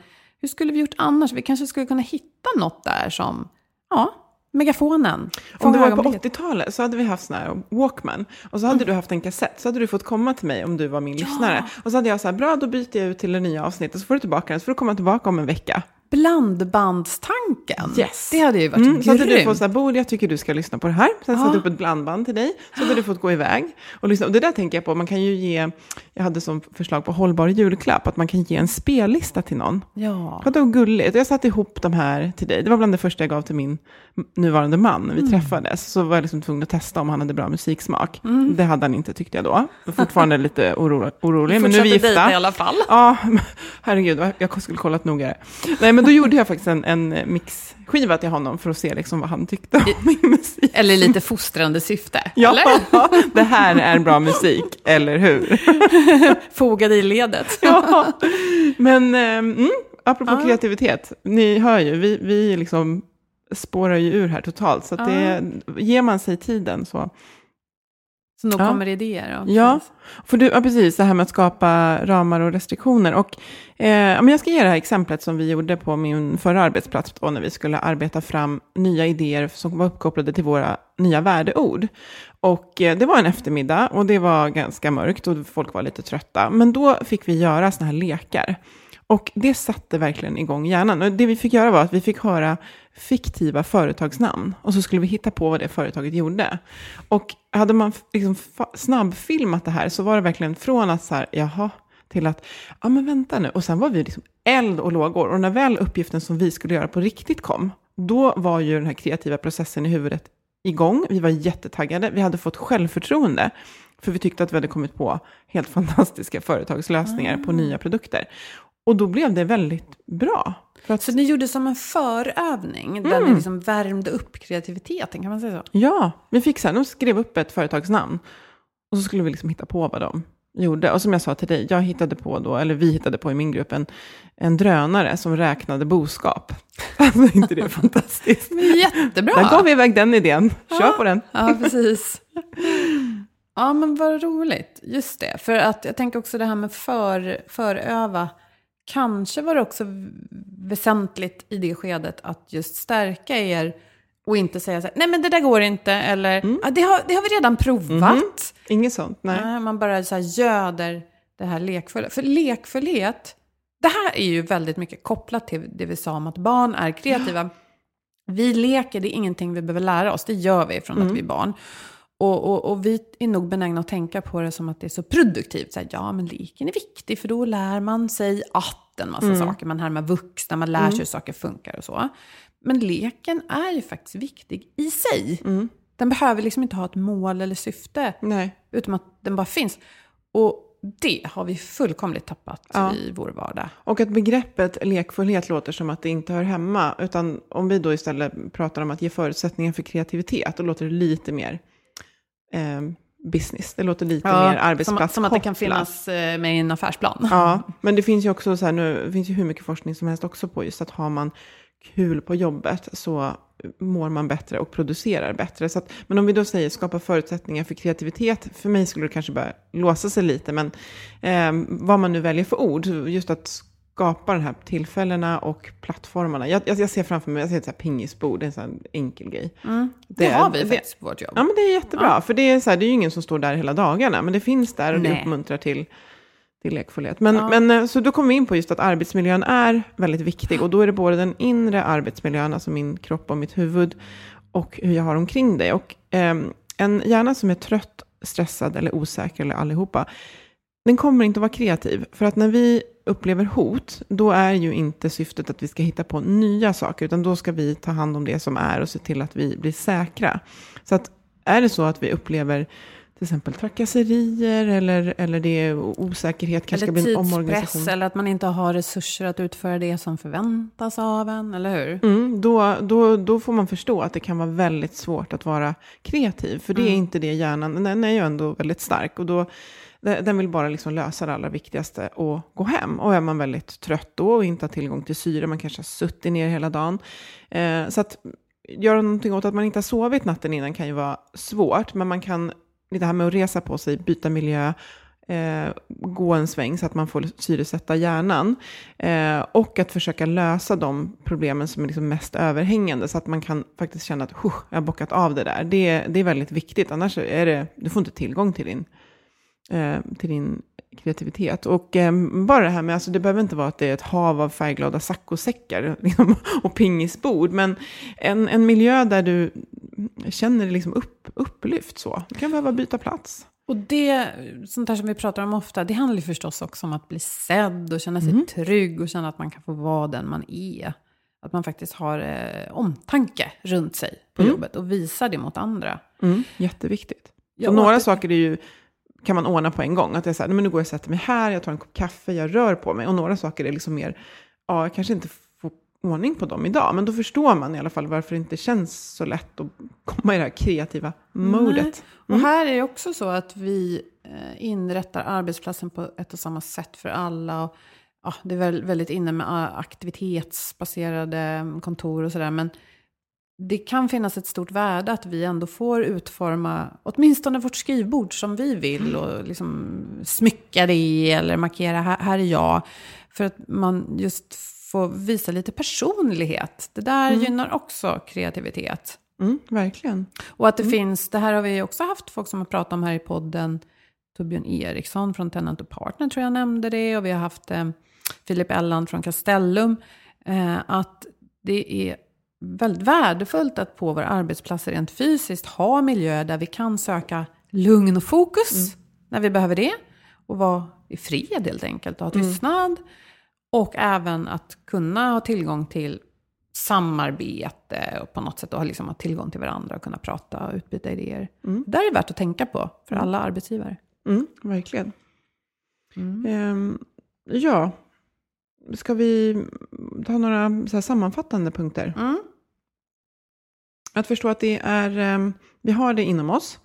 hur skulle vi gjort annars? Vi kanske skulle kunna hitta något där som, ja, megafonen. Om det var på ögonblicket. 80-talet så hade vi haft sån här Walkman. Och så hade du haft en kassett. Så hade du fått komma till mig om du var min lyssnare. Och så hade jag så här, bra då byter jag ut till det nya avsnittet. Så får du tillbaka den. Så får du komma tillbaka om en vecka. Blandbandstanken. Yes. Det hade ju varit Mm, så hade du fått så här, Bod, jag tycker du ska lyssna på det här. Sen satte jag upp ett blandband till dig. Så hade du fått gå iväg och lyssna. Och det där tänker jag på, man kan ju ge, jag hade som förslag på hållbar julklapp, att man kan ge en spellista till någon. Ja. Vadå gulligt? Jag satte ihop de här till dig. Det var bland det första jag gav till min nuvarande man när vi Mm. träffades. Så var jag liksom tvungen att testa om han hade bra musiksmak. Mm. Det hade han inte tyckte jag då. Fortfarande lite oro, orolig, men nu är vi gifta. i alla fall. Ja, herregud, jag skulle kollat noggrannare. Nej, men då gjorde jag faktiskt en, en mixskiva till honom för att se liksom vad han tyckte om min musik. Eller lite fostrande syfte. Ja, Eller? det här är bra musik, eller hur? Fogade i ledet. Ja, men eh, mm, apropå kreativitet, ni hör ju, vi, vi liksom spårar ju ur här totalt. Så det, ger man sig tiden så. Så nog Ja. kommer idéer. Och Ja, för du, ja, precis, det här med att skapa ramar och restriktioner. Och, eh, jag ska ge det här exemplet som vi gjorde på min förra arbetsplats då, när vi skulle arbeta fram nya idéer som var uppkopplade till våra nya värdeord. Och eh, det var en eftermiddag och det var ganska mörkt och folk var lite trötta. Men då fick vi göra såna här lekar. Och det satte verkligen igång hjärnan. Och det vi fick göra var att vi fick höra fiktiva företagsnamn. Och så skulle vi hitta på vad det företaget gjorde. Och hade man liksom snabbfilmat det här så var det verkligen från att så här, jaha, till att, ja men vänta nu. Och sen var vi liksom eld och lågor. Och när väl uppgiften som vi skulle göra på riktigt kom, då var ju den här kreativa processen i huvudet igång. Vi var jättetaggade. Vi hade fått självförtroende. För vi tyckte att vi hade kommit på helt fantastiska företagslösningar på nya produkter. Och då blev det väldigt bra. Att, Så ni gjorde som en förövning, där Mm. ni liksom värmde upp kreativiteten, kan man säga så? ja, vi fick sen, de skrev upp ett företagsnamn. Och så skulle vi liksom hitta på vad de gjorde. Och som jag sa till dig, jag hittade på då, eller vi hittade på i min grupp, en, en drönare som räknade boskap. Alltså inte det är fantastiskt? Jättebra! Där gav vi iväg den idén. Kör på den. Ja, precis. Ja, men vad roligt. Just det. För att jag tänker också det här med för, föröva. Kanske var det också väsentligt i det skedet att just stärka er och inte säga så här, nej men det där går inte, eller Mm. "Ja, det, har, det har vi redan provat. Inget sånt, nej. Nej, man bara så här göder det här lekfulla. För lekfullhet, det här är ju väldigt mycket kopplat till det vi sa om att barn är kreativa. Vi leker, det är ingenting vi behöver lära oss. Det gör vi från att vi är barn. Och, och, och vi är nog benägna att tänka på det som att det är så produktivt. Så här, ja, men leken är viktig för då lär man sig att en massa saker. Man härmar vuxna, man lär sig hur saker funkar och så. Men leken är ju faktiskt viktig i sig. Den behöver liksom inte ha ett mål eller syfte. Nej. Utan att den bara finns. Och det har vi fullkomligt tappat Ja. i vår vardag. Och att begreppet lekfullhet låter som att det inte hör hemma. Utan om vi då istället pratar om att ge förutsättningar för kreativitet, då låter det lite mer eh, business. Det låter lite mer som, arbetsplats som att det kan finnas eh, med i en affärsplan. Ja, men det finns ju också så här nu, finns ju hur mycket forskning som helst också på just att har man kul på jobbet så mår man bättre och producerar bättre. Så att, men om vi då säger skapa förutsättningar för kreativitet, för mig skulle det kanske börja låsa sig lite, men eh, vad man nu väljer för ord, just att skapa de här tillfällena och plattformarna. Jag, jag, jag ser framför mig, jag ser ett så här pingisbord, det är en sån enkel grej. Det, har vi det- faktiskt på vårt jobb. Ja, men det är jättebra. För det är, så här, det är ju ingen som står där hela dagarna, men det finns där och det Nej. uppmuntrar till, till lekfullhet. Men, men, eh, så då kommer vi in på just att arbetsmiljön är väldigt viktig. Och då är det både den inre arbetsmiljön, alltså min kropp och mitt huvud, och hur jag har omkring det. Och ehm, en hjärna som är trött, stressad eller osäker, eller allihopa, den kommer inte att vara kreativ. För att när vi upplever hot, då är ju inte syftet att vi ska hitta på nya saker, utan då ska vi ta hand om det som är och se till att vi blir säkra. Så att är det så att vi upplever till exempel trakasserier eller, eller det är osäkerhet, kanske Eller bli en omorganisation. eller att man inte har resurser att utföra det som förväntas av en, eller hur? Mm, då, då, då får man förstå att det kan vara väldigt svårt att vara kreativ. För det är inte det hjärnan, den är ju ändå väldigt stark. Och då, den vill bara liksom lösa det allra viktigaste och gå hem. Och är man väldigt trött då och inte har tillgång till syre, man kanske har suttit ner hela dagen. Eh, så att göra någonting åt att man inte har sovit natten innan kan ju vara svårt. Men man kan, det här med att resa på sig, byta miljö, eh, gå en sväng så att man får syresätta hjärnan. Eh, och att försöka lösa de problemen som är liksom mest överhängande så att man kan faktiskt känna att jag har bockat av det där. Det, det är väldigt viktigt, annars är det, du får inte tillgång till din, eh, till din kreativitet. Och eh, bara det här med, alltså det behöver inte vara att det är ett hav av färgglada saccosäckar liksom, och pingisbord, men en, en miljö där du känner dig liksom upp, upplyft så. Du kan behöva byta plats. Och det, sånt här som vi pratar om ofta, det handlar ju förstås också om att bli sedd och känna sig trygg och känna att man kan få vara den man är. Att man faktiskt har eh, omtanke runt sig på jobbet och visar det mot andra. Mm, jätteviktigt. Så några det- saker är ju, kan man ordna på en gång. Att här, nej, men nu går jag och sätter mig här, jag tar en kopp kaffe, jag rör på mig. Och några saker är liksom mer, ja, jag kanske inte får ordning på dem idag. Men då förstår man i alla fall varför det inte känns så lätt att komma i det här kreativa modet. Och här är det också så att vi eh, inrättar arbetsplatsen på ett och samma sätt för alla. Och, ja, det är väl, väldigt inne med ah, aktivitetsbaserade kontor och sådär. Men det kan finnas ett stort värde att vi ändå får utforma åtminstone vårt skrivbord som vi vill. Och liksom smycka det eller markera, här, här är jag. För att man just får visa lite personlighet. Det där gynnar också kreativitet. Mm, verkligen. Och att det finns, det här har vi också haft folk som har pratat om här i podden. Torbjörn Eriksson från Tenant och Partner tror jag nämnde det. Och vi har haft eh, Filip Elland från Castellum. Eh, att det är väldigt värdefullt att på våra arbetsplatser rent fysiskt ha miljöer där vi kan söka lugn och fokus när vi behöver det. Och vara i fred helt enkelt och ha tystnad. Och även att kunna ha tillgång till samarbete och på något sätt ha, liksom, ha tillgång till varandra och kunna prata och utbyta idéer. Det där är värt att tänka på för alla arbetsgivare. Mm, verkligen. Ehm, ja, ska vi ta några så sammanfattande punkter? Mm. Att förstå att det är, ehm, vi har det inom oss,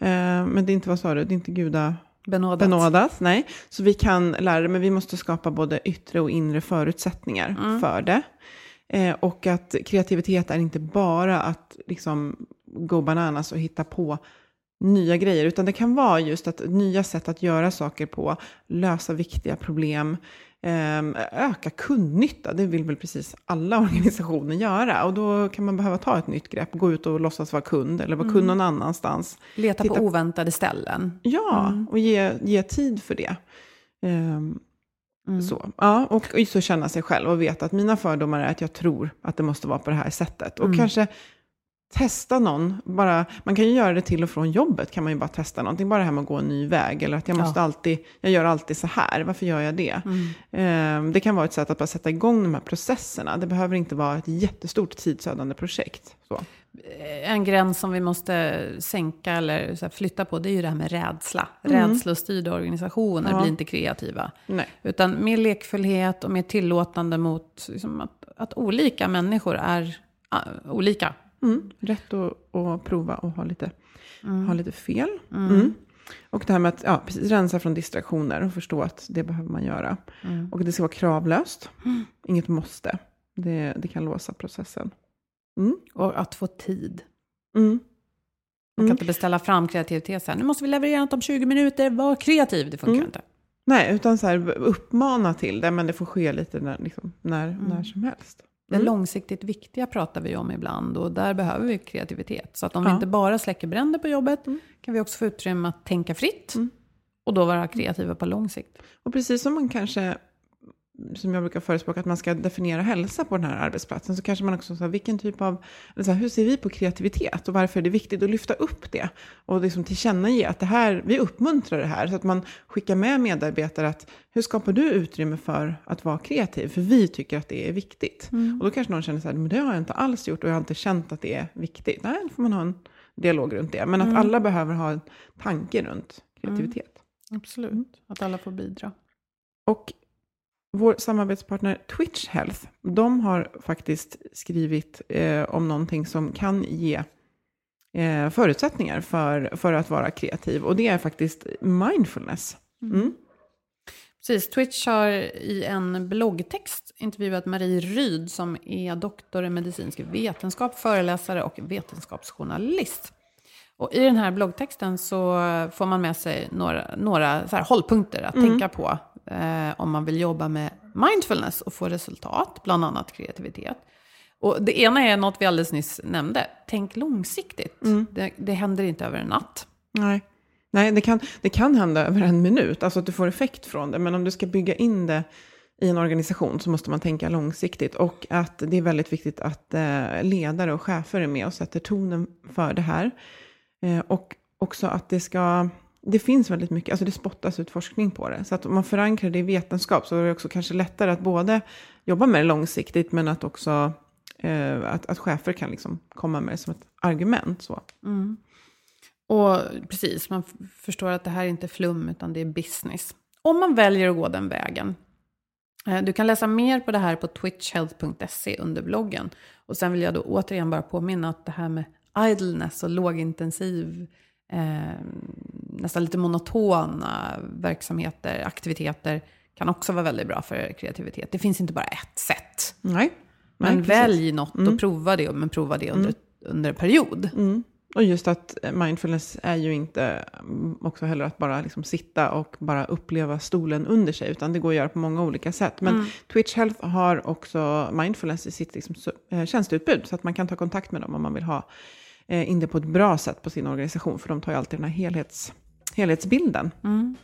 ehm, men det är inte, vad sa du, det är inte guda Benådat. benådas, nej. Så vi kan lära det, men vi måste skapa både yttre och inre förutsättningar för det. Eh, och att kreativitet är inte bara att liksom go bananas och hitta på nya grejer, utan det kan vara just att nya sätt att göra saker på, lösa viktiga problem, öka kundnytta, det vill väl precis alla organisationer göra. Och då kan man behöva ta ett nytt grepp, gå ut och låtsas vara kund, eller vara kund någon annanstans. Leta Titta- på oväntade ställen. Ja, och ge, ge tid för det. Ehm, Så, ja, och, och så känna sig själv och veta att mina fördomar är att jag tror att det måste vara på det här sättet. Och kanske testa någon, bara, man kan ju göra det till och från jobbet, kan man ju bara testa någonting, bara det här med att gå en ny väg, eller att jag måste Ja. alltid, jag gör alltid så här, varför gör jag det? Eh, det kan vara ett sätt att bara sätta igång de här processerna, det behöver inte vara ett jättestort tidsödande projekt. Så. Eh, En gräns som vi måste sänka eller flytta på, det är ju det här med rädsla. Rädslostyrda organisationer Ja. blir inte kreativa. Nej. Utan mer lekfullhet och mer tillåtande mot liksom, att, att olika människor är uh, olika. Mm, rätt att, att prova och ha lite, ha lite fel. Mm. Och det här med att ja, precis, rensa från distraktioner och förstå att det behöver man göra. Och det ska vara kravlöst, inget måste. Det, det kan låsa processen. Mm. Och att få tid. Mm. Man kan Mm. inte beställa fram kreativitet så här, nu måste vi leverera något om 20 minuter, var kreativ, det funkar Mm. inte. Nej, utan så här, uppmana till det, men det får ske lite när, liksom, när, när som helst. Det Mm. långsiktigt viktiga pratar vi om ibland och där behöver vi kreativitet. Så att om vi Ja. inte bara släcker bränder på jobbet Mm. kan vi också få utrymme att tänka fritt Mm. och då vara kreativa på lång sikt. Och precis som man kanske, som jag brukar förespråka, att man ska definiera hälsa på den här arbetsplatsen, så kanske man också säger vilken typ av, så här, hur ser vi på kreativitet och varför är det viktigt att lyfta upp det? Och liksom tillkännage att det här, vi uppmuntrar det här, så att man skickar med medarbetare att hur skapar du utrymme för att vara kreativ? För vi tycker att det är viktigt. Och då kanske någon känner så här, men det har jag inte alls gjort och jag har inte känt att det är viktigt. Nej, då får man ha en dialog runt det. Men att alla behöver ha en tanke runt kreativitet. Absolut, att alla får bidra. Och vår samarbetspartner Twitch Health, de har faktiskt skrivit eh, om någonting som kan ge eh, förutsättningar för, för att vara kreativ. Och det är faktiskt mindfulness. Mm. Precis, Twitch har i en bloggtext intervjuat Marie Ryd som är doktor i medicinsk vetenskap, föreläsare och vetenskapsjournalist. Och I den här bloggtexten så får man med sig några, några så här hållpunkter att tänka på eh, om man vill jobba med mindfulness och få resultat, bland annat kreativitet. Och det ena är något vi alldeles nyss nämnde, tänk långsiktigt. Det, det händer inte över en natt. Nej, Nej det, kan, det kan hända över en minut, alltså att du får effekt från det. Men om du ska bygga in det i en organisation så måste man tänka långsiktigt. Och att det är väldigt viktigt att eh, ledare och chefer är med och sätter tonen för det här. Eh, och också att det ska... Det finns väldigt mycket, alltså det spottas ut forskning på det. Så att om man förankrar det i vetenskap så är det också kanske lättare att både jobba med det långsiktigt men att också eh, att, att chefer kan liksom komma med det som ett argument. Så. Mm. Och precis, man förstår att det här är inte flum, utan det är business. Om man väljer att gå den vägen. Eh, Du kan läsa mer på det här på twitchhealth.se under bloggen. Och sen vill jag då återigen bara påminna att det här med idleness och lågintensiv, eh, nästan lite monotona verksamheter, aktiviteter, kan också vara väldigt bra för kreativitet. Det finns inte bara ett sätt. Nej. Men Nej, välj något och prova det, men prova det under, under en period. Mm. Och just att mindfulness är ju inte mm, också heller att bara liksom sitta och bara uppleva stolen under sig, utan det går att göra på många olika sätt. Men Twitch Health har också mindfulness i sitt liksom, eh, tjänsteutbud, så att man kan ta kontakt med dem om man vill ha eh, in det på ett bra sätt på sin organisation, för de tar ju alltid den här helhets, helhetsbilden. Mm.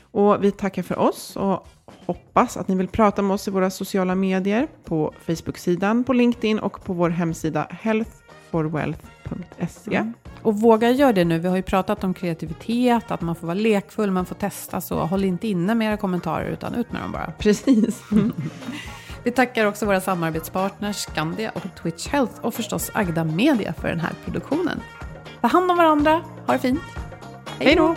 Och vi tackar för oss och hoppas att ni vill prata med oss i våra sociala medier, på Facebook-sidan, på LinkedIn och på vår hemsida healthforwealth.se. Och våga göra det nu. Vi har ju pratat om kreativitet, att man får vara lekfull, man får testa. Så håll inte inne med era kommentarer, utan ut med dem bara. Precis. Vi tackar också våra samarbetspartners Skandia och Twitch Health och förstås Agda Media för den här produktionen. Ta hand om varandra, ha det fint. Hej då!